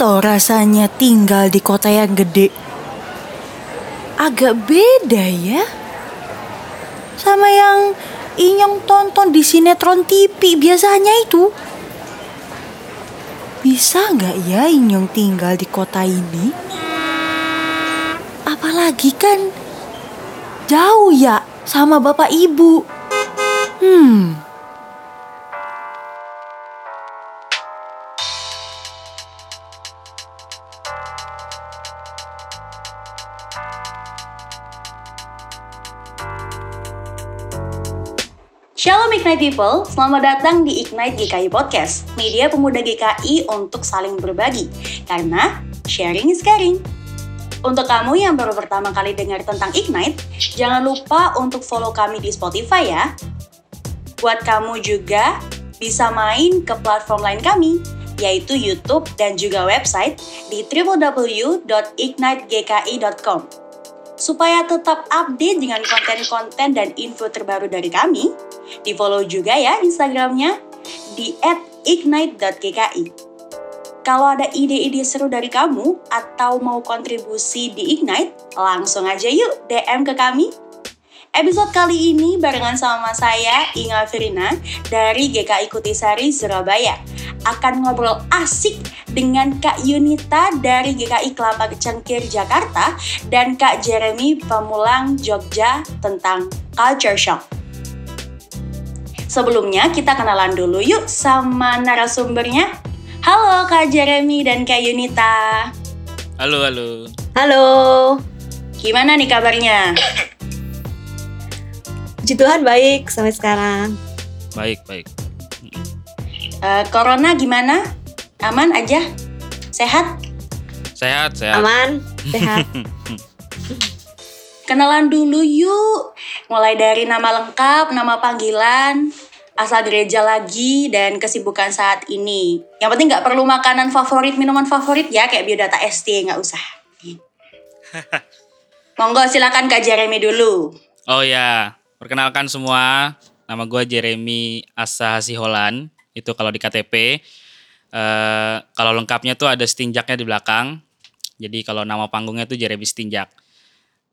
toh rasanya tinggal di kota yang gede? Agak beda ya. Sama yang Inyong tonton di sinetron TV biasanya itu. Bisa nggak ya Inyong tinggal di kota ini? Apalagi kan jauh ya sama bapak ibu. Hmm. Ignite People, selamat datang di Ignite GKI Podcast, media pemuda GKI untuk saling berbagi, karena sharing is caring. Untuk kamu yang baru pertama kali dengar tentang Ignite, jangan lupa untuk follow kami di Spotify ya. Buat kamu juga bisa main ke platform lain kami, yaitu YouTube dan juga website di www.ignitegki.com. Supaya tetap update dengan konten-konten dan info terbaru dari kami, di follow juga ya Instagramnya di @ignite.gki. Kalau ada ide-ide seru dari kamu atau mau kontribusi di Ignite, langsung aja yuk DM ke kami. Episode kali ini barengan sama saya Inga Firina dari GKI Kutisari Surabaya akan ngobrol asik dengan Kak Yunita dari GKI Kelapa Cengkir Jakarta dan Kak Jeremy Pemulang Jogja tentang culture shock. Sebelumnya kita kenalan dulu yuk sama narasumbernya. Halo Kak Jeremy dan Kak Yunita. Halo, halo. Halo. Gimana nih kabarnya? Puji Tuhan baik sampai sekarang. Baik, baik. Uh, corona gimana? Aman aja? Sehat? Sehat, sehat. Aman, sehat. Kenalan dulu yuk. Mulai dari nama lengkap, nama panggilan, asal gereja lagi, dan kesibukan saat ini. Yang penting nggak perlu makanan favorit, minuman favorit ya, kayak biodata ST, nggak usah. Monggo silakan Kak Jeremy dulu. Oh ya, perkenalkan semua. Nama gue Jeremy Asa Hasiholan. Itu kalau di KTP. Uh, eh, kalau lengkapnya tuh ada stinjaknya di belakang. Jadi kalau nama panggungnya tuh Jeremy Stinjak.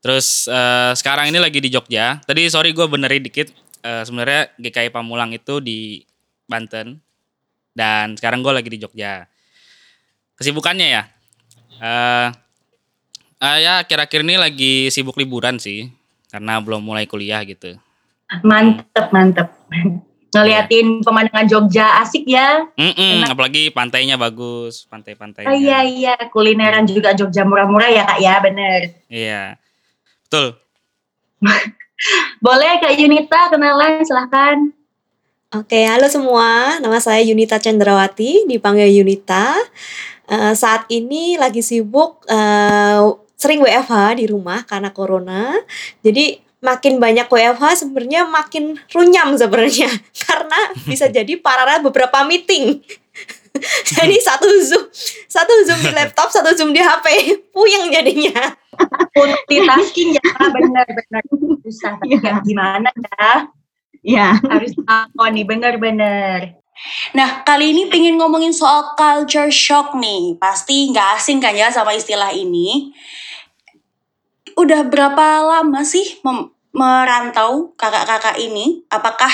Terus uh, sekarang ini lagi di Jogja. Tadi sorry gue benerin dikit. Uh, Sebenarnya GKI Pamulang itu di Banten. Dan sekarang gue lagi di Jogja. Kesibukannya ya. Uh, uh, ya kira-kira ini lagi sibuk liburan sih. Karena belum mulai kuliah gitu. Mantep, mantep. Ngeliatin pemandangan Jogja asik ya. Mm -mm, apalagi pantainya bagus, pantai-pantainya. Oh, iya iya, kulineran juga Jogja murah-murah ya kak ya, bener. Iya. Betul. Boleh Kak Yunita kenalan silahkan. Oke, halo semua. Nama saya Yunita Cendrawati, dipanggil Yunita. Uh, saat ini lagi sibuk uh, sering WFH di rumah karena corona. Jadi makin banyak WFH sebenarnya makin runyam sebenarnya. Karena bisa jadi paralel beberapa meeting. jadi satu zoom, satu zoom di laptop, satu zoom di HP, puyeng jadinya. Multitasking ya benar-benar susah tapi ya. gimana ya ya harus apa nih? Benar-benar Nah, kali ini pengen ngomongin soal culture shock nih. Pasti nggak asing kan ya sama istilah ini. Udah berapa lama sih merantau kakak-kakak ini? Apakah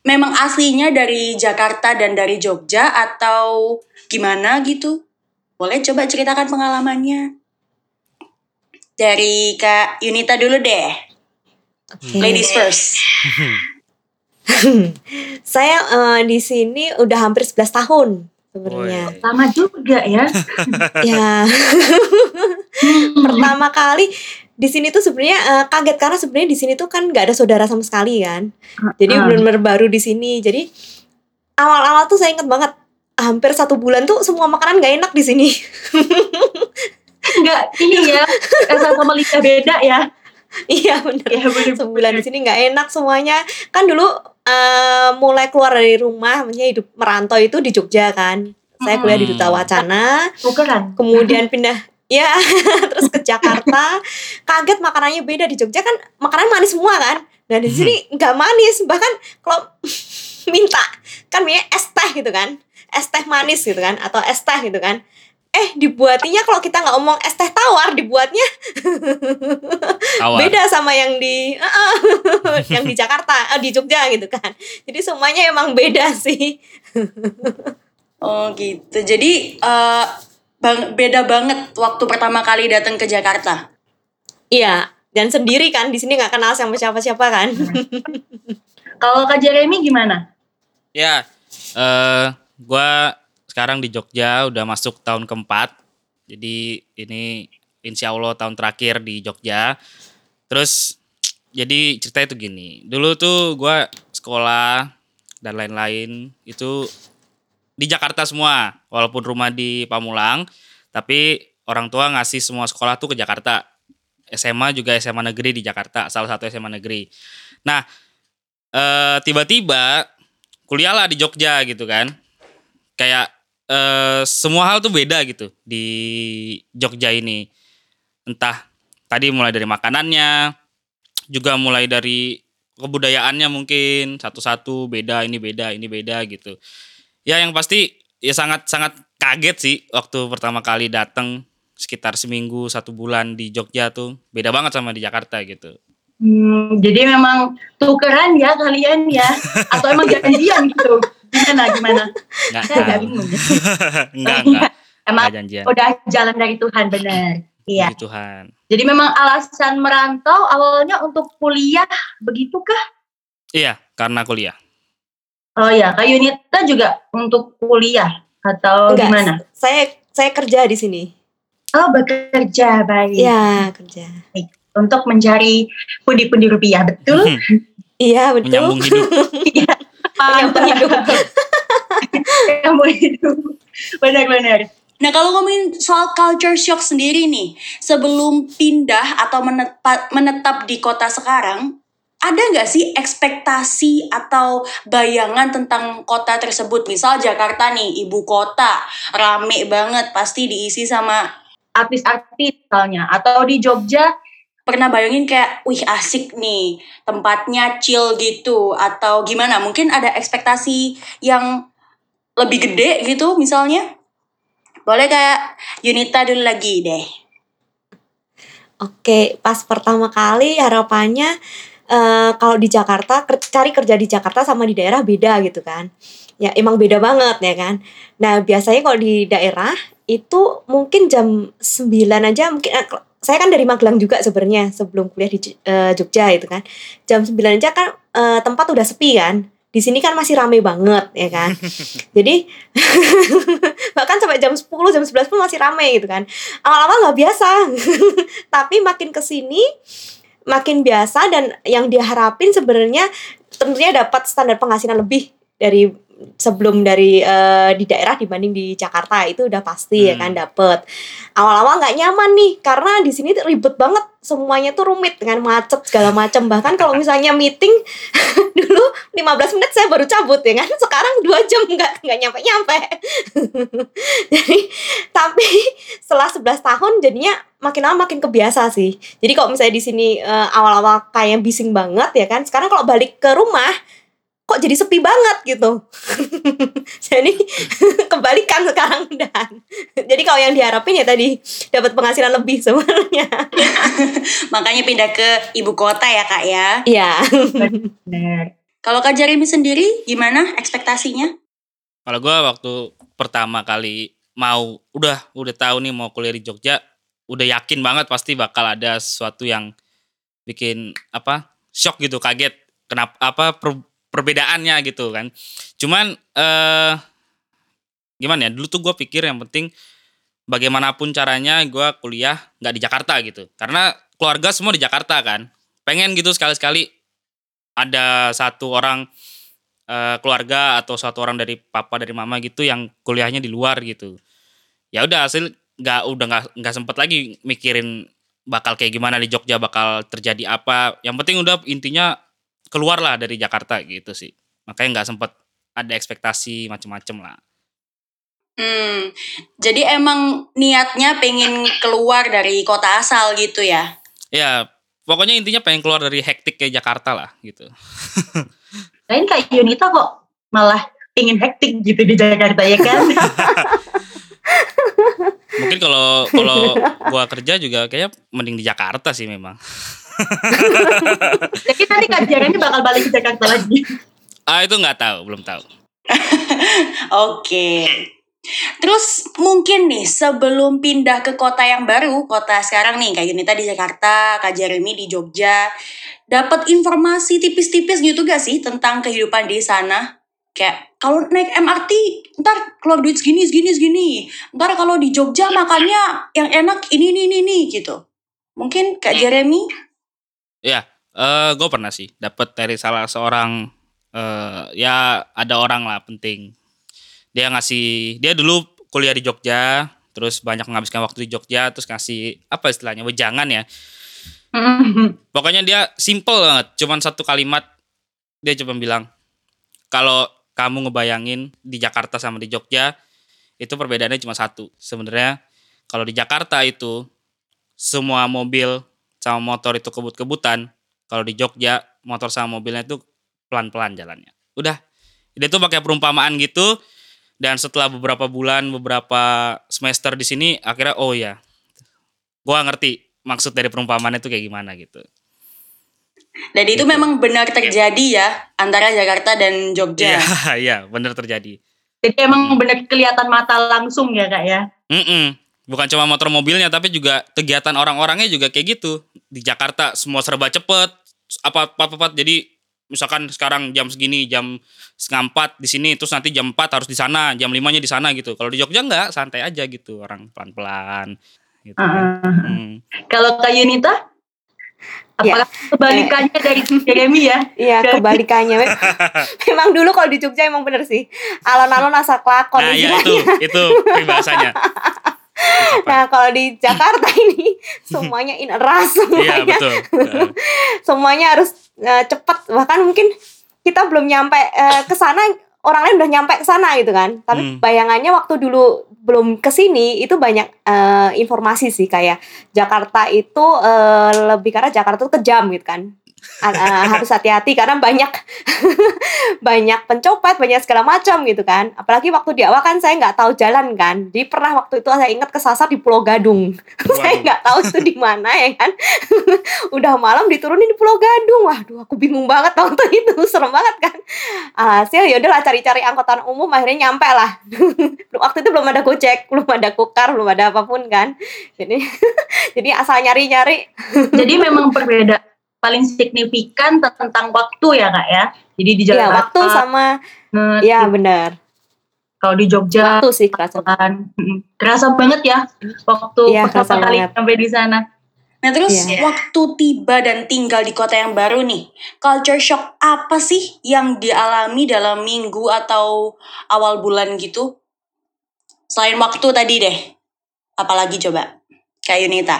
memang aslinya dari Jakarta dan dari Jogja atau gimana gitu? Boleh coba ceritakan pengalamannya. Dari Kak Yunita dulu deh. Okay. Ladies first. saya uh, di sini udah hampir 11 tahun sebenarnya. Lama juga ya. ya. Pertama kali di sini tuh sebenarnya uh, kaget karena sebenarnya di sini tuh kan nggak ada saudara sama sekali kan. Jadi uh. benar-benar baru di sini. Jadi awal-awal tuh saya inget banget hampir satu bulan tuh semua makanan nggak enak di sini. Enggak ini ya rasa sama lidah beda ya iya benar ya, bener, sebulan di sini nggak enak semuanya kan dulu uh, mulai keluar dari rumah maksudnya hidup merantau itu di Jogja kan saya kuliah di Duta Wacana Bukan. kemudian pindah ya terus ke Jakarta kaget makanannya beda di Jogja kan makanan manis semua kan nah di sini nggak manis bahkan kalau minta kan minta es teh gitu kan es teh manis gitu kan atau es teh gitu kan eh dibuatinya kalau kita nggak ngomong es teh tawar dibuatnya Tawar. beda sama yang di yang di Jakarta, eh, di Jogja gitu kan. Jadi semuanya emang beda sih. Oh gitu. Jadi eh, bang, beda banget waktu pertama kali datang ke Jakarta. Iya, dan sendiri kan di sini nggak kenal sama siapa-siapa kan. Kalau Kak Jeremy gimana? Ya, eh gua sekarang di Jogja udah masuk tahun keempat. Jadi ini insya Allah tahun terakhir di Jogja. Terus jadi cerita itu gini. Dulu tuh gua sekolah dan lain-lain itu di Jakarta semua. Walaupun rumah di Pamulang, tapi orang tua ngasih semua sekolah tuh ke Jakarta. SMA juga SMA negeri di Jakarta, salah satu SMA negeri. Nah, eh tiba-tiba kuliah lah di Jogja gitu kan. Kayak eh semua hal tuh beda gitu di Jogja ini. Entah tadi mulai dari makanannya, juga mulai dari kebudayaannya mungkin satu-satu beda ini beda ini beda gitu. Ya yang pasti ya sangat sangat kaget sih waktu pertama kali datang sekitar seminggu satu bulan di Jogja tuh beda banget sama di Jakarta gitu. Hmm, jadi memang tukeran ya kalian ya, atau emang janjian gitu? Gimana gimana? Nggak Saya agak tahu. bingung. enggak enggak Emang enggak janjian. udah jalan dari Tuhan benar. Iya. Puji Tuhan. Jadi memang alasan merantau awalnya untuk kuliah begitukah? Iya, karena kuliah. Oh ya, Kak Yunita juga untuk kuliah atau Enggak, gimana? Saya saya kerja di sini. Oh bekerja baik. Iya, kerja. Untuk mencari pundi-pundi rupiah betul? Iya, betul. Menyambung hidup. Menyambung hidup. Kamu hidup. Benar-benar. Nah kalau ngomongin soal culture shock sendiri nih, sebelum pindah atau menetap, menetap di kota sekarang, ada nggak sih ekspektasi atau bayangan tentang kota tersebut? Misal Jakarta nih, ibu kota, rame banget, pasti diisi sama Artis-artis misalnya. Atau di Jogja, pernah bayangin kayak, wih asik nih, tempatnya chill gitu, atau gimana? Mungkin ada ekspektasi yang lebih gede gitu misalnya? Boleh kayak Yunita dulu lagi deh. Oke, pas pertama kali harapannya eh, kalau di Jakarta ker- cari kerja di Jakarta sama di daerah beda gitu kan. Ya emang beda banget ya kan. Nah, biasanya kalau di daerah itu mungkin jam 9 aja mungkin eh, saya kan dari Magelang juga sebenarnya sebelum kuliah di eh, Jogja itu kan. Jam 9 aja kan eh, tempat udah sepi kan. Di sini kan masih rame banget ya kan. Jadi bahkan sampai jam 10, jam 11 pun masih rame gitu kan. Awal-awal nggak biasa. Tapi makin ke sini makin biasa dan yang diharapin sebenarnya tentunya dapat standar penghasilan lebih dari sebelum dari eh, di daerah dibanding di Jakarta itu udah pasti ya Hmm. kan dapet. Awal-awal nggak nyaman nih karena di sini ribet banget semuanya tuh rumit dengan macet segala macam bahkan kalau misalnya meeting dulu 15 menit saya baru cabut ya kan sekarang dua jam nggak nggak nyampe nyampe jadi tapi setelah 11 tahun jadinya makin lama makin kebiasa sih. Jadi kalau misalnya di sini eh, awal-awal kayak bising banget ya kan sekarang kalau balik ke rumah kok jadi sepi banget gitu jadi kebalikan sekarang dan jadi kalau yang diharapin ya tadi dapat penghasilan lebih sebenarnya Makanya pindah ke ibu kota ya kak ya. iya benar. Kalau Kak Jeremy sendiri gimana ekspektasinya? Kalau gua waktu pertama kali mau udah udah tahu nih mau kuliah di Jogja, udah yakin banget pasti bakal ada sesuatu yang bikin apa shock gitu, kaget. Kenapa apa per- perbedaannya gitu kan. Cuman eh gimana ya? Dulu tuh gua pikir yang penting bagaimanapun caranya gua kuliah nggak di Jakarta gitu. Karena keluarga semua di Jakarta kan. Pengen gitu sekali-sekali ada satu orang eh, keluarga atau satu orang dari papa dari mama gitu yang kuliahnya di luar gitu ya udah hasil nggak udah nggak nggak sempet lagi mikirin bakal kayak gimana di Jogja bakal terjadi apa yang penting udah intinya keluar lah dari Jakarta gitu sih makanya nggak sempet ada ekspektasi macem-macem lah Hmm, jadi emang niatnya pengen keluar dari kota asal gitu ya? ya pokoknya intinya pengen keluar dari hektik kayak Jakarta lah gitu Lain Kak Yunita kok malah ingin hektik gitu di Jakarta ya kan? Mungkin kalau kalau gua kerja juga kayak mending di Jakarta sih memang. Jadi nanti Kak Jeremy bakal balik ke Jakarta lagi. Ah itu nggak tahu, belum tahu. Oke. Terus mungkin nih sebelum pindah ke kota yang baru, kota sekarang nih kayak Yunita di Jakarta, Kak Jeremy di Jogja, dapat informasi tipis-tipis gitu gak sih tentang kehidupan di sana? Kayak kalau naik MRT, ntar keluar duit segini, segini, segini. Ntar kalau di Jogja makannya yang enak ini, ini, ini, ini gitu. Mungkin Kak Jeremy? Ya, eh gue pernah sih dapat dari salah seorang eh ya ada orang lah penting. Dia ngasih dia dulu kuliah di Jogja, terus banyak menghabiskan waktu di Jogja, terus ngasih apa istilahnya wejangan ya. Pokoknya dia simple banget, cuman satu kalimat dia cuma bilang kalau kamu ngebayangin di Jakarta sama di Jogja itu perbedaannya cuma satu. Sebenarnya kalau di Jakarta itu semua mobil sama motor itu kebut-kebutan. Kalau di Jogja motor sama mobilnya itu pelan-pelan jalannya. Udah. Dia tuh pakai perumpamaan gitu dan setelah beberapa bulan, beberapa semester di sini akhirnya oh ya. Gua ngerti maksud dari perumpamaan itu kayak gimana gitu. Dan itu Gitu. memang benar terjadi ya antara Jakarta dan Jogja. Iya, iya, bener terjadi. Jadi emang bener kelihatan mata langsung ya Kak ya. Mm-mm. Bukan cuma motor mobilnya tapi juga kegiatan orang-orangnya juga kayak gitu. Di Jakarta semua serba cepet, apa apa apa jadi misalkan sekarang jam segini jam setengah empat di sini terus nanti jam 4 harus di sana jam limanya di sana gitu kalau di Jogja enggak santai aja gitu orang pelan-pelan gitu kan. Ah. Hmm. Kalau Kak Yunita, Ya. apakah kebalikannya dari Jeremy ya? Iya kebalikannya. Memang dulu kalau di Jogja emang bener sih. Alon-alon asal kelakon nah ya istilahnya. itu itu peribahasanya Nah kalau di Jakarta ini semuanya in a rush iya semuanya. betul Heeh. semuanya harus eh, cepat bahkan mungkin kita belum nyampe eh, ke sana orang lain udah nyampe ke sana gitu kan tapi Hmm. bayangannya waktu dulu belum ke sini itu banyak eh, informasi sih kayak Jakarta itu eh, lebih karena Jakarta tuh kejam gitu kan Eh, harus hati-hati karena banyak banyak pencopet banyak segala macam gitu kan. Apalagi waktu di awal kan saya nggak tahu jalan kan. Jadi pernah waktu itu saya ingat kesasar di Pulau Gadung. Saya nggak tahu itu di mana ya kan. Udah malam diturunin di Pulau Gadung. Waduh aku bingung banget waktu itu. Serem banget kan. Hasil ya udahlah cari-cari angkutan umum akhirnya nyampe lah. Waktu itu belum ada gojek belum ada kukar belum ada apa pun kan. Jadi jadi asal nyari-nyari. Jadi memang berbeda paling signifikan tentang waktu ya Kak ya. Jadi di ya Jakarta, waktu sama eh, ya benar kalau di Jogja waktu sih kerasa kerasa banget ya waktu kerasa pertama kali banget. sampai di sana. Nah terus Iya. waktu tiba dan tinggal di kota yang baru nih, culture shock apa sih yang dialami dalam minggu atau awal bulan gitu? Selain waktu tadi deh, apalagi coba? Kayak Yunita.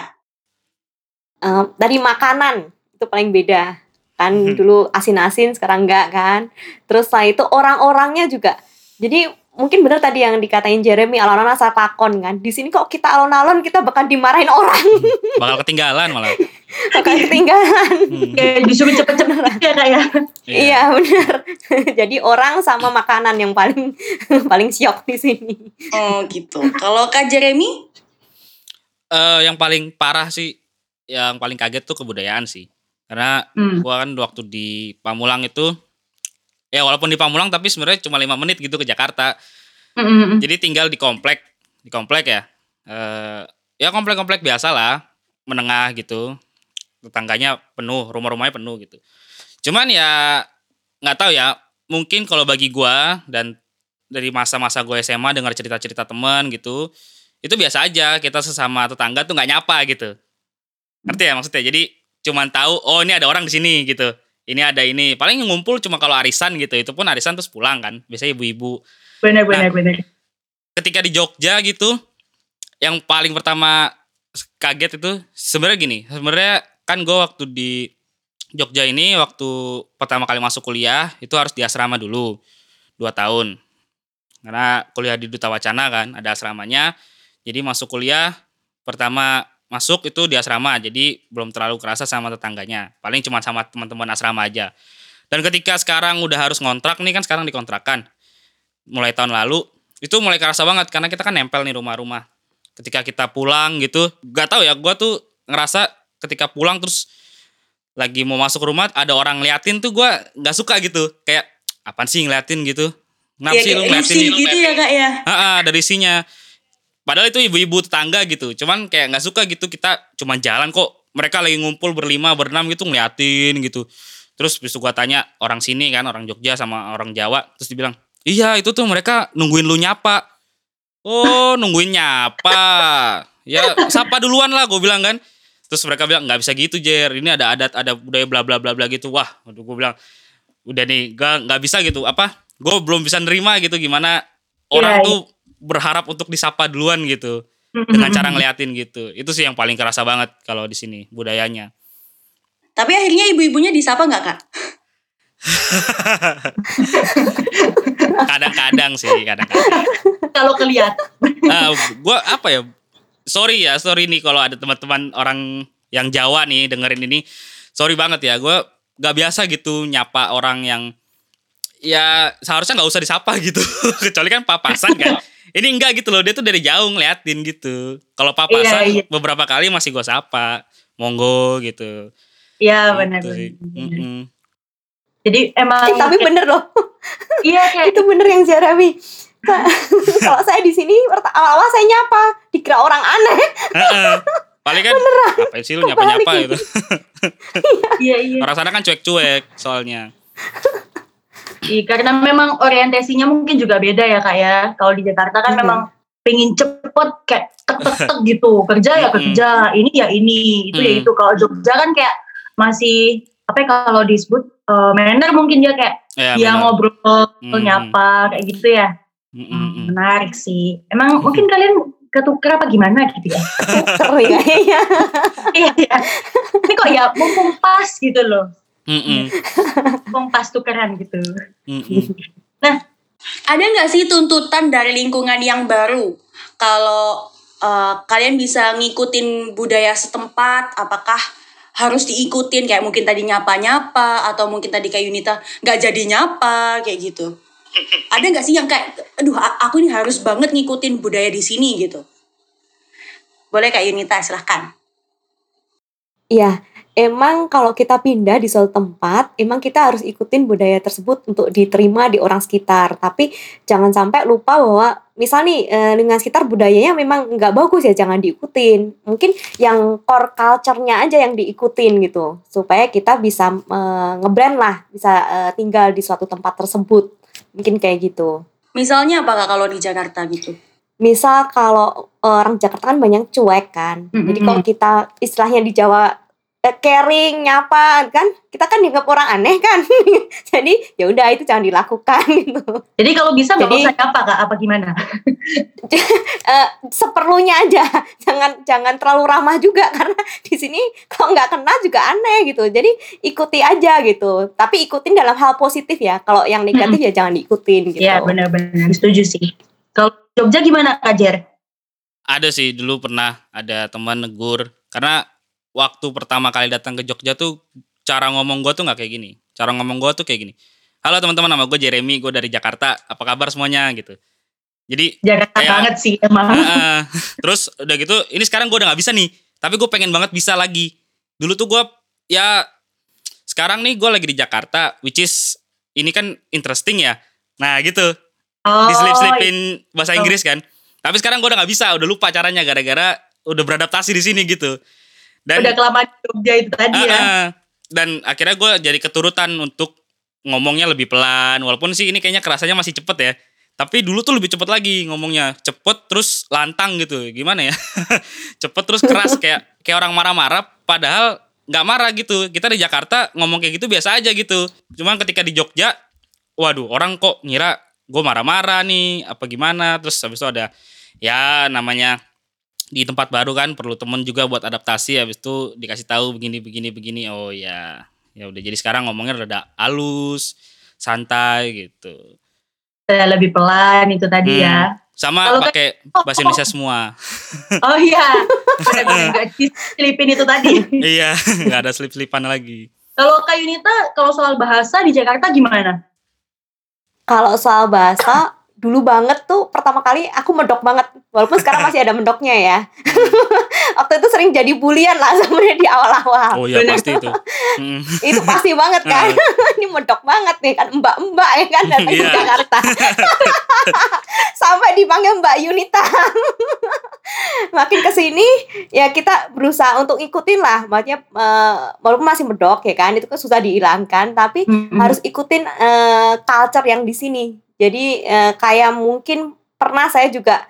Eh, dari makanan itu paling beda. Kan Hmm. dulu asin-asin sekarang enggak kan. Terus setelah itu orang-orangnya juga. Jadi mungkin benar tadi yang dikatain Jeremy alon-alon asal takon kan. Di sini kok kita alon-alon kita bakal dimarahin orang. Bakal ketinggalan malah. Bakal ketinggalan. Hmm. Kayak disuruh cepet-cepet ya Kak ya. iya. Benar jadi orang sama makanan yang paling paling syok di sini. Oh gitu. Kalau Kak Jeremy? Eh, yang paling parah sih yang paling kaget tuh kebudayaan sih karena Hmm. gua kan waktu di Pamulang itu ya walaupun di Pamulang tapi sebenarnya cuma lima menit gitu ke Jakarta. Mm, mm, mm. jadi tinggal di komplek di komplek ya. Eh ya komplek-komplek biasa lah menengah gitu. Tetangganya penuh rumah-rumahnya penuh gitu. Cuman ya nggak tahu ya mungkin kalau bagi gua dan dari masa-masa gue SMA dengar cerita-cerita teman gitu itu biasa aja. Kita sesama tetangga tuh nggak nyapa gitu. Ngerti ya maksudnya? Jadi cuman tahu oh ini ada orang di sini gitu. Ini ada ini. Paling ngumpul cuma kalau arisan gitu. Itu pun arisan terus pulang kan. Biasanya ibu-ibu. Benar benar benar. ketika di Jogja gitu yang paling pertama kaget itu sebenarnya gini. Sebenarnya kan gue waktu di Jogja ini waktu pertama kali masuk kuliah itu harus di asrama dulu. Dua tahun. Karena kuliah di Duta Wacana kan ada asramanya. Jadi masuk kuliah pertama masuk itu di asrama jadi belum terlalu kerasa sama tetangganya paling cuma sama teman-teman asrama aja dan ketika sekarang udah harus ngontrak nih kan sekarang dikontrakan mulai tahun lalu itu mulai kerasa banget karena kita kan nempel nih rumah-rumah. Ketika kita pulang gitu, gak tahu ya, gua tuh ngerasa ketika pulang terus lagi mau masuk rumah ada orang ngeliatin tuh gua nggak suka gitu. Kayak apaan sih ngeliatin gitu? Kenapa Ya, sih lu ngeliatin gitu ya kak ya. Ah, dari isinya. Padahal itu ibu-ibu tetangga gitu. Cuman kayak nggak suka gitu kita cuman jalan kok. Mereka lagi ngumpul berlima, berenam gitu ngeliatin gitu. Terus besok gua tanya orang sini kan, orang Jogja sama orang Jawa. Terus dibilang, iya itu tuh mereka nungguin lu nyapa. Oh nungguin nyapa. Ya sapa duluan lah gue bilang kan. Terus mereka bilang nggak bisa gitu Jer. Ini ada adat, ada budaya bla bla bla bla gitu. Wah, waduh gue bilang udah nih gak nggak bisa gitu. Apa? Gue belum bisa nerima gitu gimana orang Iya, tuh berharap untuk disapa duluan gitu dengan cara ngeliatin gitu. Itu sih yang paling kerasa banget kalau di sini budayanya. Tapi akhirnya ibu-ibunya disapa nggak kak? Kadang-kadang sih, kadang-kadang. Kalau kelihatan. Ah, gua apa ya? Sorry ya, sorry nih kalau ada teman-teman orang yang Jawa nih dengerin ini. Sorry banget ya, gua gak biasa gitu nyapa orang yang ya seharusnya nggak usah disapa gitu. Kecuali kan papasan kan. Ini enggak gitu loh, dia tuh dari jauh ngeliatin gitu. Kalau papasan Iya, iya. beberapa kali masih gua sapa. Monggo gitu. Iya Gitu benar. Jadi emang Eh, tapi bener loh. iya kayak itu bener yang Jeremy. Kalau saya di sini awal-awal saya nyapa, dikira orang aneh. Heeh. Paling kan apa sih lu nyapa-nyapa gitu. iya iya. Orang sana kan cuek-cuek soalnya. Iya, karena memang orientasinya mungkin juga beda ya kak ya. Kalau di Jakarta kan Mhm. memang pengen cepet kayak tek tek tek gitu. Kerja ya kerja, ini ya ini, itu ya Mhm. itu. Kalau Jogja kan kayak masih apa ya kalau disebut eh, manner mungkin dia kayak Ya, dia benar. ngobrol, Mhm. nyapa kayak gitu ya. Mm, mm, Hmm, mm. menarik sih. Emang mungkin kalian ketuker apa gimana gitu ya? Keren kayaknya. iya iya. Ini kok ya mumpung pas gitu loh. Mm, mm. Pas tukeran gitu. Mm, mm. Ada nggak sih tuntutan dari lingkungan yang baru? Kalau eh, kalian bisa ngikutin budaya setempat, apakah harus diikutin kayak mungkin tadi nyapa-nyapa atau mungkin tadi kayak Yunita nggak jadi nyapa kayak gitu? Ada nggak sih yang kayak, aduh aku ini harus banget ngikutin budaya di sini gitu? Boleh Kak Yunita silahkan. Iya, emang kalau kita pindah di suatu tempat, emang kita harus ikutin budaya tersebut untuk diterima di orang sekitar. Tapi jangan sampai lupa bahwa misal nih eh, lingkungan sekitar budayanya memang nggak bagus ya, jangan diikutin. Mungkin yang core culture-nya aja yang diikutin gitu, supaya kita bisa eh, ngebrand lah, bisa eh, tinggal di suatu tempat tersebut. Mungkin kayak gitu. Misalnya apa Kak kalau di Jakarta gitu? Misal kalau orang Jakarta kan banyak cuek kan. Jadi Mm-mm. kalau kita istilahnya di Jawa caring, nyapa kan, kita kan dianggap orang aneh kan. Jadi ya udah itu jangan dilakukan gitu. Jadi kalau bisa nggak usah apa kak? Apa gimana? Eh, seperlunya aja. Jangan jangan terlalu ramah juga karena di sini kalau nggak kenal juga aneh gitu. Jadi ikuti aja gitu. Tapi ikutin dalam hal positif ya. Kalau yang negatif ya jangan diikutin gitu. Iya benar-benar setuju sih. Kalau Jogja gimana kak Jer? Ada sih dulu pernah ada teman negur karena waktu pertama kali datang ke Jogja tuh cara ngomong gue tuh nggak kayak gini. Cara ngomong gue tuh kayak gini. Halo teman-teman, nama gue Jeremy, gue dari Jakarta. Apa kabar semuanya gitu. Jadi Jakarta Kayak- banget sih emang. Heeh. terus udah gitu, ini sekarang gue udah nggak bisa nih. Tapi gue pengen banget bisa lagi. Dulu tuh gue ya sekarang nih gue lagi di Jakarta, which is ini kan interesting ya. Nah gitu, Oh, diselip-selipin bahasa Oh. Inggris kan. Tapi sekarang gue udah nggak bisa, udah lupa caranya gara-gara udah beradaptasi di sini gitu. Dan udah kelamaan di Jogja itu tadi ya. Ah, dan akhirnya gue jadi keturutan untuk ngomongnya lebih pelan. Walaupun sih ini kayaknya kerasanya masih cepet ya. Tapi dulu tuh lebih cepet lagi ngomongnya. Cepet terus lantang gitu. Gimana ya? cepet terus keras kayak kayak orang marah-marah. Padahal nggak marah gitu. Kita di Jakarta ngomong kayak gitu biasa aja gitu. Cuman ketika di Jogja, waduh orang kok ngira gue marah-marah nih apa gimana. Terus habis itu ada ya namanya di tempat baru kan perlu temen juga buat adaptasi habis itu dikasih tahu begini begini begini oh ya ya udah jadi sekarang ngomongnya rada halus santai gitu Saya lebih pelan itu tadi Hmm. ya. sama Kalau pakai bahasa Indonesia semua Oh iya. Nggak diselipin itu tadi. iya nggak ada slip slipan lagi Kalau Kak Yunita, kalau soal bahasa di Jakarta gimana? Kalau soal bahasa dulu banget tuh pertama kali aku medok banget. Walaupun sekarang masih ada mendoknya ya. Waktu itu sering jadi bulian lah sebenarnya di awal-awal. Oh iya pasti itu. Mm. itu pasti banget kan. Ini medok banget nih kan. Mbak-mbak ya kan datang ke Iya. Jakarta. Sampai dipanggil Mbak Yunita. Makin ke sini ya kita berusaha untuk ikutin lah. Maksudnya eh, walaupun masih medok ya kan itu kan susah dihilangkan. Tapi harus ikutin eh, culture yang di sini jadi eh, kayak mungkin pernah saya juga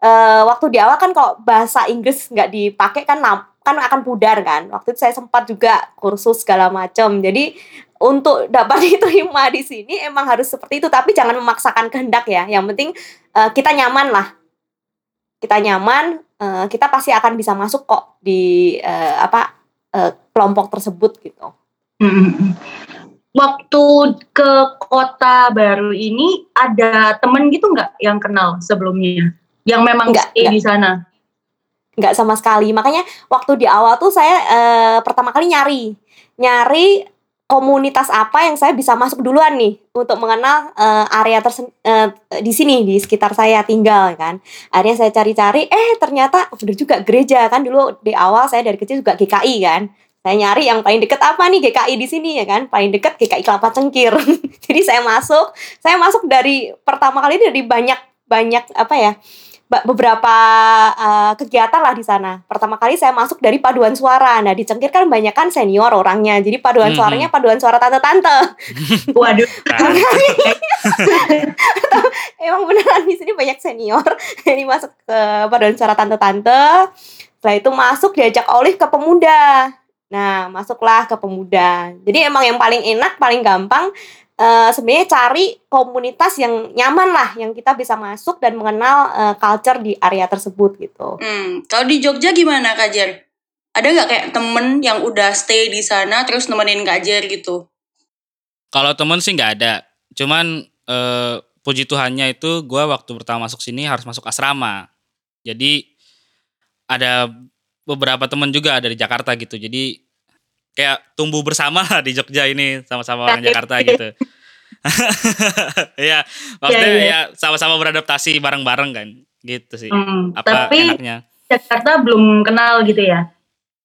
eh, waktu di awal kan kalau bahasa Inggris nggak dipakai kan kan akan pudar kan. Waktu itu saya sempat juga kursus segala macam. Jadi untuk dapat diterima di sini emang harus seperti itu. Tapi jangan memaksakan kehendak ya. Yang penting eh, kita nyaman lah. Kita nyaman kita pasti akan bisa masuk kok di apa kelompok tersebut gitu. Waktu ke kota baru ini ada temen gitu nggak yang kenal sebelumnya? Yang memang Nggak, stay nggak. di sana? nggak sama sekali makanya waktu di awal tuh saya eh, pertama kali nyari nyari komunitas apa yang saya bisa masuk duluan nih untuk mengenal eh, area tersen eh, di sini di sekitar saya tinggal kan akhirnya saya cari-cari eh ternyata bener juga gereja kan dulu di awal saya dari kecil juga GKI kan saya nyari yang paling deket apa nih GKI di sini ya kan paling deket GKI Kelapa Cengkir jadi saya masuk saya masuk dari pertama kali dari banyak banyak apa ya beberapa uh, kegiatan lah di sana. Pertama kali saya masuk dari paduan suara. Nah, di Cengkir kan banyak kan senior orangnya. Jadi paduan Mhm. suaranya paduan suara tante-tante. Waduh? Emang beneran di sini banyak senior. Jadi masuk ke paduan suara tante-tante. Setelah itu masuk diajak Olive ke pemuda. Nah, masuklah ke pemuda. Jadi emang yang paling enak, paling gampang eh, sebenarnya cari komunitas yang nyaman lah, yang kita bisa masuk dan mengenal eh, culture di area tersebut gitu. Hmm, kalau di Jogja gimana Kak Jer? Ada nggak kayak temen yang udah stay di sana terus nemenin Kak Jer gitu? Kalau temen sih nggak ada. Cuman eh, puji Tuhannya itu gue waktu pertama masuk sini harus masuk asrama. Jadi ada beberapa temen juga dari Jakarta gitu. Jadi kayak tumbuh bersama di Jogja ini sama-sama orang Jakarta gitu. Iya, maksudnya iya. ya sama-sama beradaptasi bareng-bareng kan, gitu sih. Hmm, Apa tapi enaknya? Jakarta belum kenal gitu ya?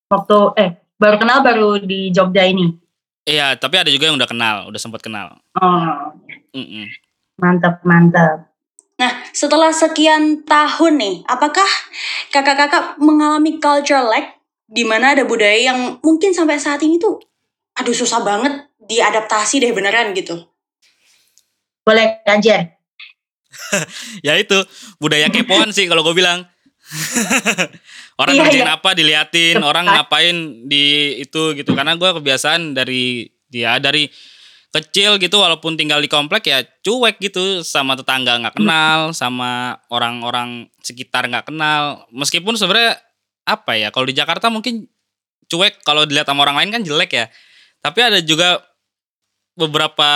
Waktu eh baru kenal baru di Jogja ini. Iya, tapi ada juga yang udah kenal, udah sempat kenal. Oh, Mm-mm. mantap mantap. Nah, setelah sekian tahun nih, apakah kakak-kakak mengalami culture lag di mana ada budaya yang mungkin sampai saat ini tuh aduh susah banget diadaptasi deh beneran gitu. Boleh Kajer. Ya itu budaya kepoan sih kalau gue bilang. orang Iya, kerjain iya. apa diliatin, Tepat. orang ngapain di itu gitu. Karena gue kebiasaan dari dia dari kecil gitu walaupun tinggal di komplek ya cuek gitu. Sama tetangga nggak kenal sama orang-orang sekitar nggak kenal. Meskipun sebenarnya apa ya kalau di Jakarta mungkin cuek. Kalau dilihat sama orang lain kan jelek ya. Tapi ada juga beberapa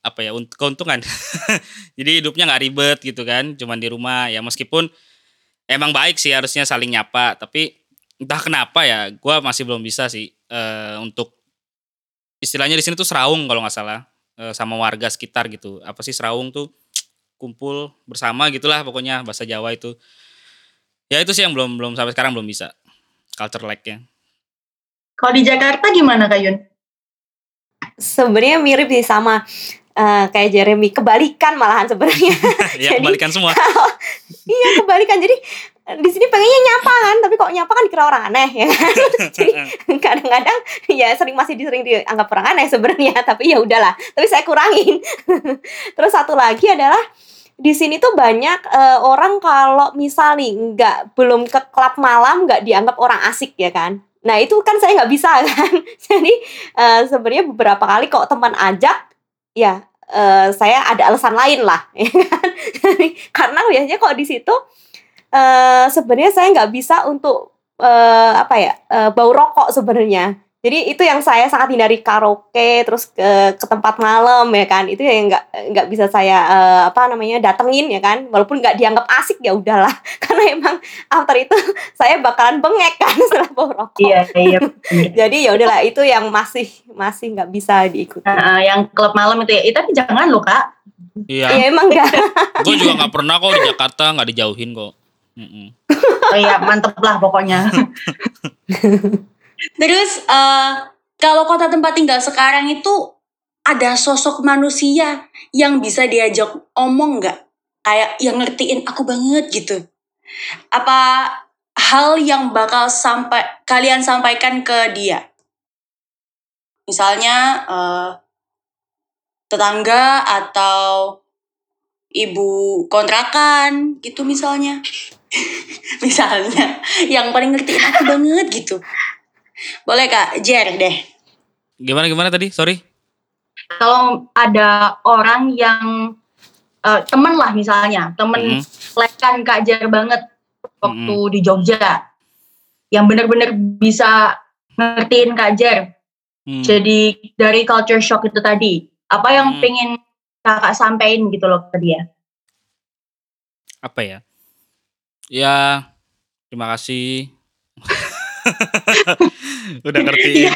apa ya unt- keuntungan. Jadi hidupnya nggak ribet gitu kan cuman di rumah. Ya meskipun emang baik sih harusnya saling nyapa. Tapi entah kenapa ya gua masih belum bisa sih eh, untuk istilahnya di sini tuh seraung kalau nggak salah eh, sama warga sekitar gitu. Apa sih seraung tuh? Kumpul bersama gitulah pokoknya bahasa Jawa itu. Ya itu sih yang belum belum sampai sekarang belum bisa. Culture lag-nya Kalau di Jakarta gimana Kak Yun? Sebenarnya mirip sih sama eh, kayak Jeremy, kebalikan malahan sebenarnya. ya Jadi- kebalikan semua. iya, kebalikan. Jadi di sini pengennya nyapa kan, tapi kok nyapa kan dikira orang aneh ya. kan? Jadi kadang-kadang ya sering masih sering dianggap orang aneh sebenarnya, tapi ya udahlah. Tapi saya kurangin. Terus satu lagi adalah di sini tuh banyak eh, orang kalau misal nih nggak belum ke klub malam nggak dianggap orang asik ya kan. Nah itu kan saya nggak bisa kan. Jadi eh, sebenarnya beberapa kali kok teman ajak ya eh, saya ada alasan lain lah ya kan. Karena biasanya kalau di situ eh sebenarnya saya nggak bisa untuk eh, apa ya eh, bau rokok sebenarnya jadi itu yang saya sangat hindari karaoke terus ke ke tempat malam ya kan itu yang nggak nggak bisa saya eh, apa namanya datengin ya kan walaupun nggak dianggap asik ya udahlah karena emang after itu saya bakalan bengek kan setelah bau rokok Iya iya. jadi ya udahlah itu yang masih masih nggak bisa diikuti Nah, yang klub malam itu ya. Tapi jangan loh Kak. Iya. Ya emang enggak. gue juga nggak pernah kok di Jakarta nggak dijauhin kok. Mm-mm. Oh iya, mantep lah pokoknya. Terus eh, kalau kota tempat tinggal sekarang itu ada sosok manusia yang bisa diajak omong nggak? Kayak yang ngertiin aku banget gitu. Apa hal yang bakal sampai kalian sampaikan ke dia? Misalnya eh, tetangga atau ibu kontrakan gitu misalnya. misalnya yang paling ngertiin aku banget gitu. Boleh Kak, Jer deh. Gimana gimana tadi? Sorry. Kalau ada orang yang eh, temen lah misalnya, temen Mm. lekan Kak Jar banget waktu di Jogja, yang bener-bener bisa ngertiin Kak Jar. Hmm. Jadi dari culture shock itu tadi, apa yang Hmm. pengen kakak sampein gitu loh ke dia? Apa ya? Ya terima kasih. Udah ngerti. Iya.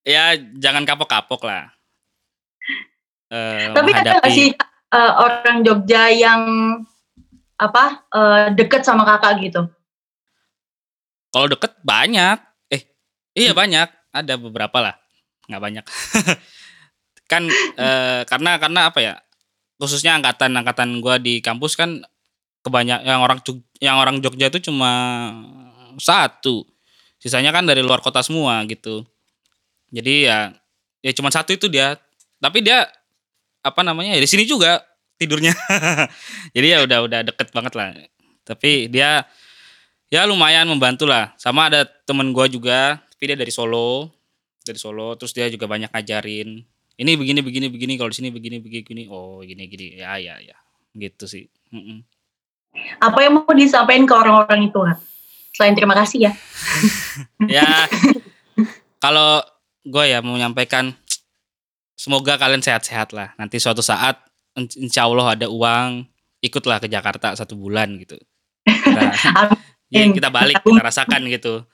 ya jangan kapok-kapok lah. Eh, Tapi ada nggak menghadapi- sih eh, orang Jogja yang apa eh, deket sama kakak gitu? Kalau deket banyak. Eh, iya banyak. Ada beberapa lah. Nggak banyak. kan eh, karena karena apa ya? Khususnya angkatan-angkatan gua di kampus kan kebanyak yang orang yang orang Jogja itu cuma satu. Sisanya kan dari luar kota semua gitu. Jadi ya ya cuma satu itu dia. Tapi dia apa namanya? Ya di sini juga tidurnya. Jadi ya udah udah deket banget lah. Tapi dia ya lumayan membantu lah sama ada temen gua juga tapi dia dari Solo dari Solo terus dia juga banyak ngajarin ini begini begini begini kalau di sini begini begini begini oh gini gini ya ya ya gitu sih Mm-mm. Apa yang mau disampaikan ke orang-orang itu? Selain terima kasih ya. ya kalau gue ya mau menyampaikan semoga kalian sehat-sehat lah nanti suatu saat in- insya Allah ada uang ikutlah ke Jakarta satu bulan gitu kita, ya, kita balik kita rasakan gitu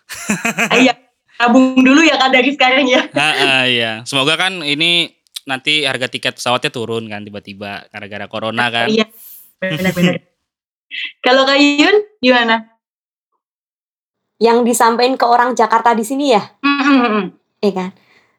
Ayo tabung dulu ya kak dari sekarang ya. Ah, ah, iya. Semoga kan ini nanti harga tiket pesawatnya turun kan tiba-tiba gara-gara corona kan. Iya benar-benar. Kalau Kak Yun gimana? Yang disampaikan ke orang Jakarta di sini ya, Mm-mm. ya kan?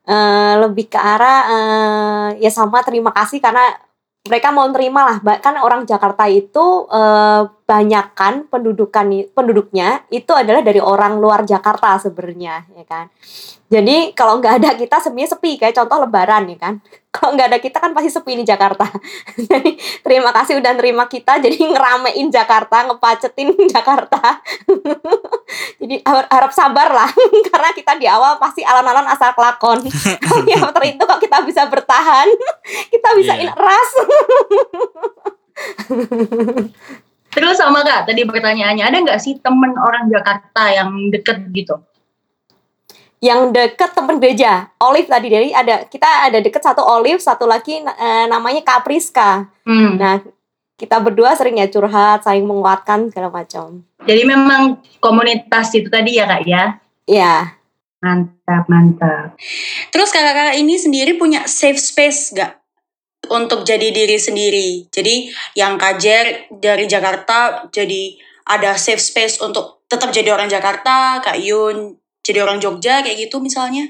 Eh, lebih ke arah eh, ya sama terima kasih karena mereka mau terima lah kan orang Jakarta itu eh, banyak kan pendudukan penduduknya itu adalah dari orang luar Jakarta sebenarnya ya kan? Jadi kalau nggak ada kita sebenarnya sepi. Kayak contoh Lebaran ya kan? Kalau nggak ada kita kan pasti sepi di Jakarta. Jadi terima kasih udah nerima kita. Jadi ngeramein Jakarta ngepacetin Jakarta. Jadi har- harap sabar lah. Karena kita di awal pasti alon-alon asal kelakon. Tapi after itu kok kita bisa bertahan? Kita bisa Iya. in ras Terus sama Kak, tadi pertanyaannya ada nggak sih temen orang Jakarta yang deket gitu? yang deket temen gereja Olive tadi dari ada kita ada deket satu Olive satu lagi eh, namanya Kapriska Hmm. nah kita berdua sering ya curhat saling menguatkan segala macam Jadi memang komunitas itu tadi ya Kak ya? ya Mantap, mantap. Terus kakak-kakak ini sendiri punya safe space gak? Untuk jadi diri sendiri. Jadi yang kajer dari Jakarta jadi ada safe space untuk tetap jadi orang Jakarta, Kak Yun jadi orang Jogja kayak gitu misalnya.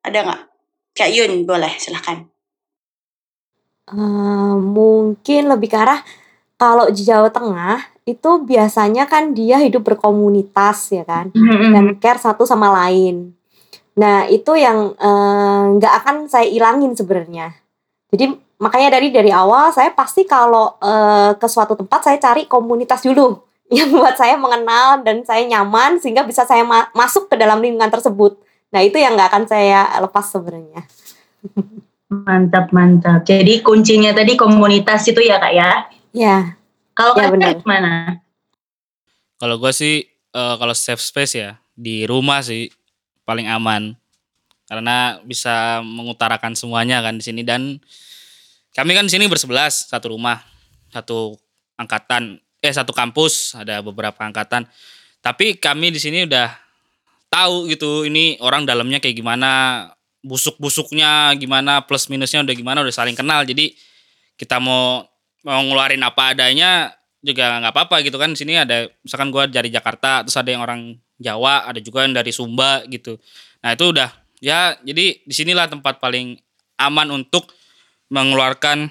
Ada nggak? Kak Yun boleh silahkan. Eh, mungkin lebih ke arah kalau di Jawa Tengah itu biasanya kan dia hidup berkomunitas ya kan dan care satu sama lain. Nah itu yang eh, nggak akan saya ilangin sebenarnya. Jadi makanya dari dari awal saya pasti kalau eh, ke suatu tempat saya cari komunitas dulu yang buat saya mengenal dan saya nyaman sehingga bisa saya ma- masuk ke dalam lingkungan tersebut. Nah itu yang nggak akan saya lepas sebenarnya. Mantap, mantap. Jadi kuncinya tadi komunitas itu ya Kak ya? Ya. Kalau Ya, Kak gimana? Kalau gue sih eh, kalau safe space ya di rumah sih paling aman karena bisa mengutarakan semuanya kan di sini. Dan kami kan di sini bersebelas satu rumah satu angkatan eh satu kampus ada beberapa angkatan. Tapi kami di sini udah tahu gitu ini orang dalamnya kayak gimana busuk-busuknya gimana plus minusnya udah gimana udah saling kenal. Jadi kita mau mau ngeluarin apa adanya juga nggak apa-apa gitu kan. Di sini ada misalkan gua dari Jakarta terus ada yang orang Jawa ada juga yang dari Sumba gitu. Nah itu udah ya jadi di sinilah tempat paling aman untuk mengeluarkan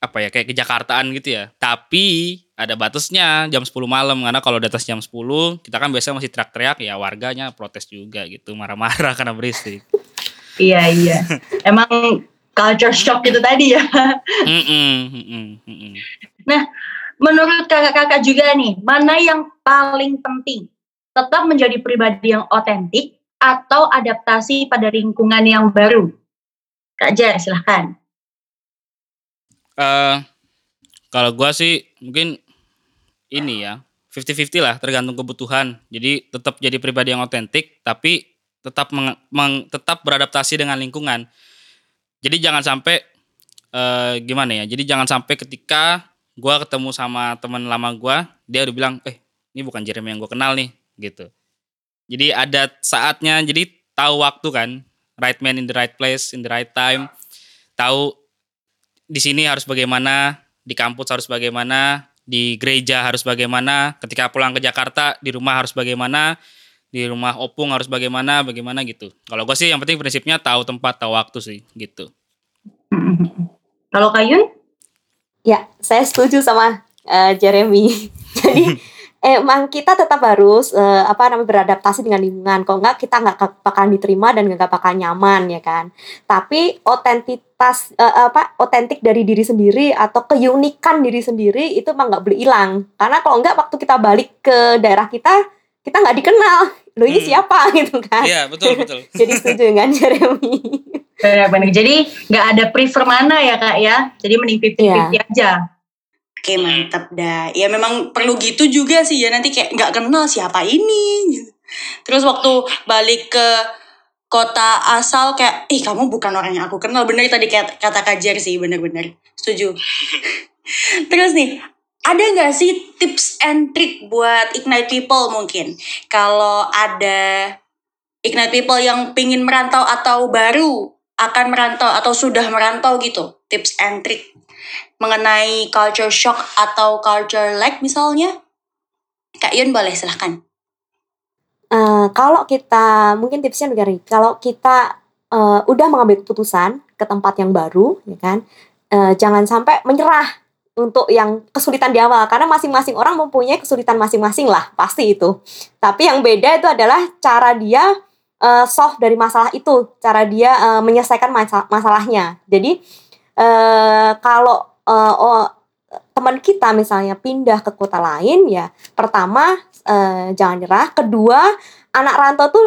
apa ya kayak ke Jakartaan gitu ya tapi ada batasnya jam 10 malam karena kalau di atas jam 10 kita kan biasanya masih teriak-teriak ya warganya protes juga gitu marah-marah karena berisik Iya iya. Emang culture shock itu tadi ya. Mm-mm, mm-mm, mm-mm. Menurut kakak-kakak juga nih, mana yang paling penting? Tetap menjadi pribadi yang otentik atau adaptasi pada lingkungan yang baru? Kak Jar, silahkan. Eh, kalau gua sih mungkin ini ya 50-50 lah tergantung kebutuhan. Jadi tetap jadi pribadi yang otentik tapi tetap meng- meng- tetap beradaptasi dengan lingkungan. Jadi jangan sampai eh gimana ya? Jadi jangan sampai ketika gua ketemu sama teman lama gua, dia udah bilang, "Eh, ini bukan Jeremy yang gua kenal nih." gitu. Jadi ada saatnya jadi tahu waktu kan, right man in the right place in the right time. Tahu di sini harus bagaimana, di kampus harus bagaimana, di gereja harus bagaimana, ketika pulang ke Jakarta di rumah harus bagaimana, di rumah opung harus bagaimana, bagaimana gitu. Kalau gue sih yang penting prinsipnya tahu tempat, tahu waktu sih gitu. Kalau Kayun? Ya, saya setuju sama eh, Jeremy. Jadi emang kita tetap harus eh, apa namanya beradaptasi dengan lingkungan. Kalau enggak kita nggak ke- bakalan diterima dan nggak bakal nyaman ya kan. Tapi otentitas eh, apa otentik dari diri sendiri atau keunikan diri sendiri itu emang nggak boleh hilang. Karena kalau enggak waktu kita balik ke daerah kita kita nggak dikenal. Lo ini Hmm. siapa gitu kan. Iya betul betul. Jadi setuju dengan Jeremy. Benar-benar. Jadi nggak ada prefer mana ya kak ya. Jadi mending 50-50 aja. Oke mantap dah. Ya memang perlu gitu juga sih ya nanti kayak nggak kenal siapa ini. Terus waktu balik ke kota asal kayak, ih kamu bukan orang yang aku kenal. Bener tadi kayak kata Kajar sih, bener-bener. Setuju. Terus nih, ada nggak sih tips and trick buat ignite people mungkin? Kalau ada ignite people yang pingin merantau atau baru akan merantau atau sudah merantau gitu, tips and trick mengenai culture shock atau culture lag misalnya? Kak Yun boleh silahkan. Eh, kalau kita mungkin tipsnya begini, kalau kita eh, udah mengambil keputusan ke tempat yang baru, ya kan, eh, jangan sampai menyerah untuk yang kesulitan di awal, karena masing-masing orang mempunyai kesulitan masing-masing lah, pasti itu. Tapi yang beda itu adalah cara dia eh, solve dari masalah itu, cara dia eh, menyelesaikan masa- masalahnya. Jadi eh, kalau eh, oh, teman kita misalnya pindah ke kota lain, ya pertama eh, jangan nyerah. Kedua, anak rantau tuh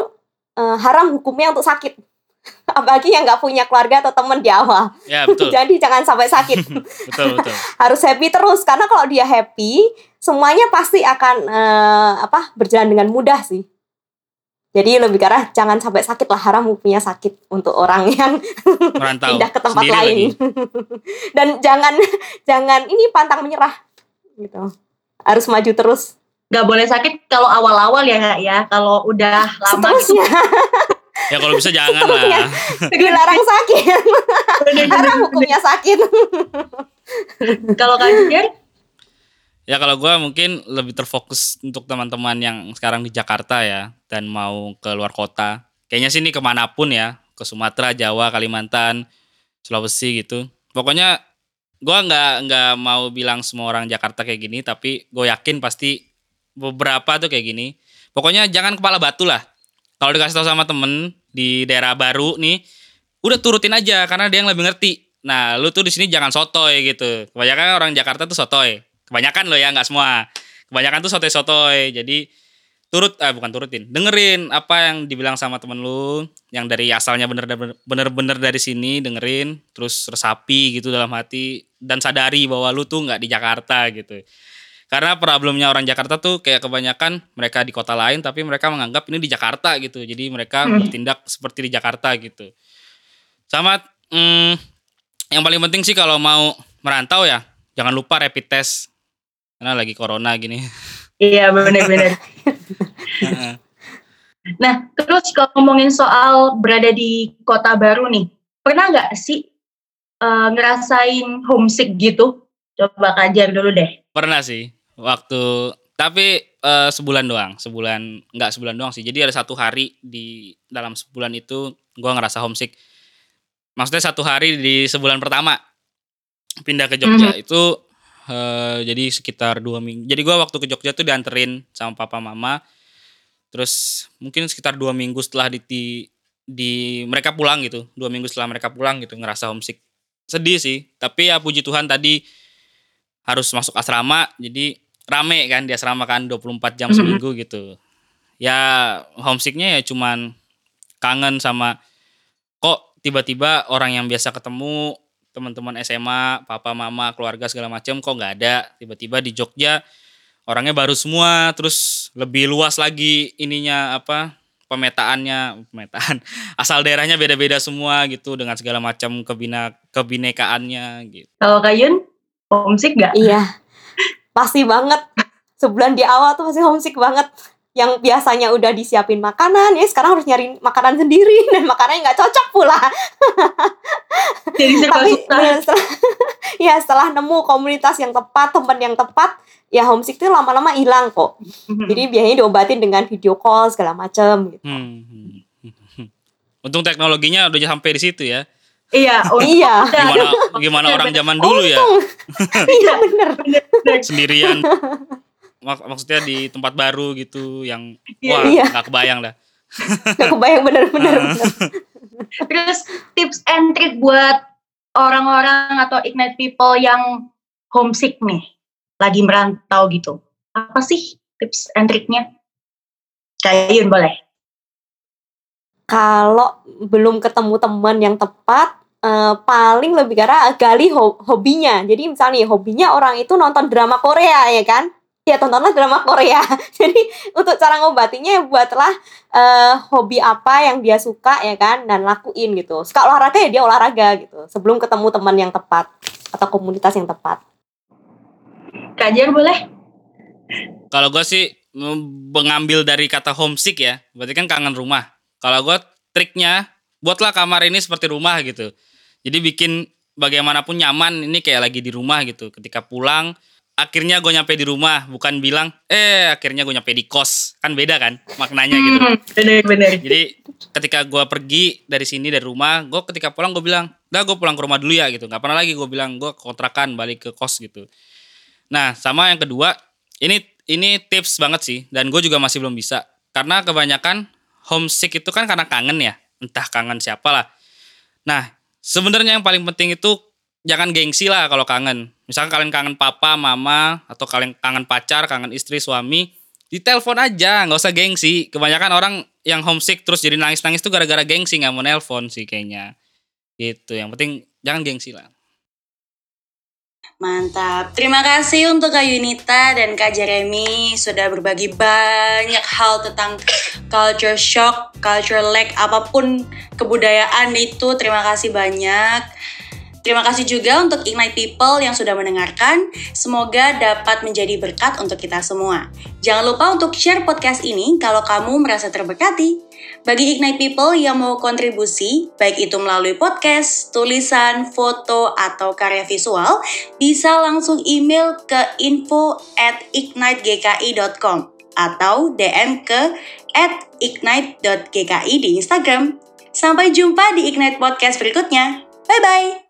eh, haram hukumnya untuk sakit. Apalagi yang nggak punya keluarga atau teman di awal. Ya betul Jadi jangan sampai sakit. betul betul. Harus happy terus karena kalau dia happy, semuanya pasti akan eh, apa berjalan dengan mudah sih. Jadi lebih ke arah jangan sampai sakit lah haram hukumnya sakit untuk orang yang Merantau. pindah ke tempat sendiri lain. lagi. Dan jangan jangan ini pantang menyerah gitu. Harus maju terus Nggak boleh sakit kalau awal-awal ya kak ya. Kalau udah lama gitu. seterusnya. Ya kalau bisa jangan Seterusnya. lah. Dilarang sakit. Haram hukumnya sakit. Kalau kak Jar? Ya kalau gua mungkin lebih terfokus untuk teman-teman yang sekarang di Jakarta ya dan mau ke luar kota. Kayaknya sini ke mana pun ya, ke Sumatera, Jawa, Kalimantan, Sulawesi gitu. Pokoknya gua nggak nggak mau bilang semua orang Jakarta kayak gini, tapi gue yakin pasti beberapa tuh kayak gini. Pokoknya jangan kepala batu lah. Kalau dikasih tahu sama temen di daerah baru nih, udah turutin aja karena dia yang lebih ngerti. Nah, lu tuh di sini jangan sotoy gitu. Kebanyakan orang Jakarta tuh sotoy. Kebanyakan loh ya, nggak semua. Kebanyakan tuh sotoy-sotoy. Jadi turut, ah bukan turutin, dengerin apa yang dibilang sama temen lu, yang dari asalnya bener bener-bener dari sini dengerin, terus resapi gitu dalam hati dan sadari bahwa lu tuh nggak di Jakarta gitu. Karena problemnya orang Jakarta tuh kayak kebanyakan mereka di kota lain tapi mereka menganggap ini di Jakarta gitu. Jadi mereka Hmm. bertindak seperti di Jakarta gitu. Sama mm, yang paling penting sih kalau mau merantau ya jangan lupa rapid test karena lagi corona gini. Iya benar-benar. Nah, terus kalau ngomongin soal berada di kota baru nih, pernah nggak sih uh, ngerasain homesick gitu? Coba kajar dulu deh. Pernah sih, waktu tapi uh, sebulan doang, sebulan nggak sebulan doang sih. Jadi ada satu hari di dalam sebulan itu gue ngerasa homesick. Maksudnya satu hari di sebulan pertama pindah ke Jogja mm -hmm. itu uh, jadi sekitar dua minggu. Jadi gue waktu ke Jogja tuh dianterin sama papa mama. Terus mungkin sekitar dua minggu setelah di, di di mereka pulang gitu dua minggu setelah mereka pulang gitu ngerasa homesick. Sedih sih tapi ya puji Tuhan tadi harus masuk asrama jadi rame kan di asrama kan 24 jam seminggu gitu. Ya homesicknya ya cuman kangen sama kok tiba-tiba orang yang biasa ketemu teman-teman SMA papa mama keluarga segala macam kok nggak ada tiba-tiba di Jogja orangnya baru semua terus lebih luas lagi ininya apa pemetaannya pemetaan asal daerahnya beda-beda semua gitu dengan segala macam kebina kebinekaannya gitu. Kalau Kayun homesick gak? Iya pasti banget sebulan di awal tuh pasti homesick banget yang biasanya udah disiapin makanan ya sekarang harus nyari makanan sendiri dan makanannya nggak cocok pula. Jadi Tapi setelah, ya setelah nemu komunitas yang tepat, teman yang tepat, ya homesick itu lama-lama hilang kok. Hmm. Jadi biasanya diobatin dengan video call segala macam gitu. Hmm. hmm. Untung teknologinya udah sampai di situ ya. Iya, oh, iya. Gimana gimana orang zaman dulu ya? iya bener. Sendirian mak maksudnya di tempat baru gitu yang iya. wah iya. gak kebayang dah. Gak kebayang bener-bener terus tips and trick buat orang-orang atau ignite people yang homesick nih lagi merantau gitu. Apa sih tips and triknya Kayun boleh. Kalau belum ketemu teman yang tepat uh, paling lebih karena gali hobinya. Jadi misalnya hobinya orang itu nonton drama Korea ya kan ya tontonlah drama Korea. Jadi untuk cara ngobatinya ya buatlah uh, hobi apa yang dia suka ya kan dan lakuin gitu. Suka olahraga ya dia olahraga gitu. Sebelum ketemu teman yang tepat atau komunitas yang tepat. Kajar boleh? Kalau gue sih mengambil dari kata homesick ya, berarti kan kangen rumah. Kalau gue triknya buatlah kamar ini seperti rumah gitu. Jadi bikin bagaimanapun nyaman ini kayak lagi di rumah gitu. Ketika pulang akhirnya gue nyampe di rumah bukan bilang eh akhirnya gue nyampe di kos. Kan beda kan maknanya gitu hmm, bener bener. Jadi ketika gue pergi dari sini dari rumah gue ketika pulang gue bilang dah gue pulang ke rumah dulu ya gitu. Nggak pernah lagi gue bilang gue kontrakan balik ke kos gitu. Nah sama yang kedua ini ini tips banget sih dan gue juga masih belum bisa. Karena kebanyakan homesick itu kan karena kangen ya. Entah kangen siapa lah nah sebenarnya yang paling penting itu jangan gengsi lah kalau kangen. Misalkan kalian kangen papa, mama, atau kalian kangen pacar, kangen istri, suami, ditelepon aja, nggak usah gengsi. Kebanyakan orang yang homesick terus jadi nangis-nangis tuh gara-gara gengsi, nggak mau nelpon sih kayaknya. Gitu, yang penting jangan gengsi lah. Mantap. Terima kasih untuk Kak Yunita dan Kak Jeremy sudah berbagi banyak hal tentang culture shock, culture lag, apa pun kebudayaan itu. Terima kasih banyak. Terima kasih juga untuk Ignite People yang sudah mendengarkan. Semoga dapat menjadi berkat untuk kita semua. Jangan lupa untuk share podcast ini kalau kamu merasa terberkati. Bagi Ignite People yang mau kontribusi, baik itu melalui podcast, tulisan, foto, atau karya visual, bisa langsung email ke info at ignitegki.com atau DM ke at ignite.gki di Instagram. Sampai jumpa di Ignite Podcast berikutnya. Bye-bye!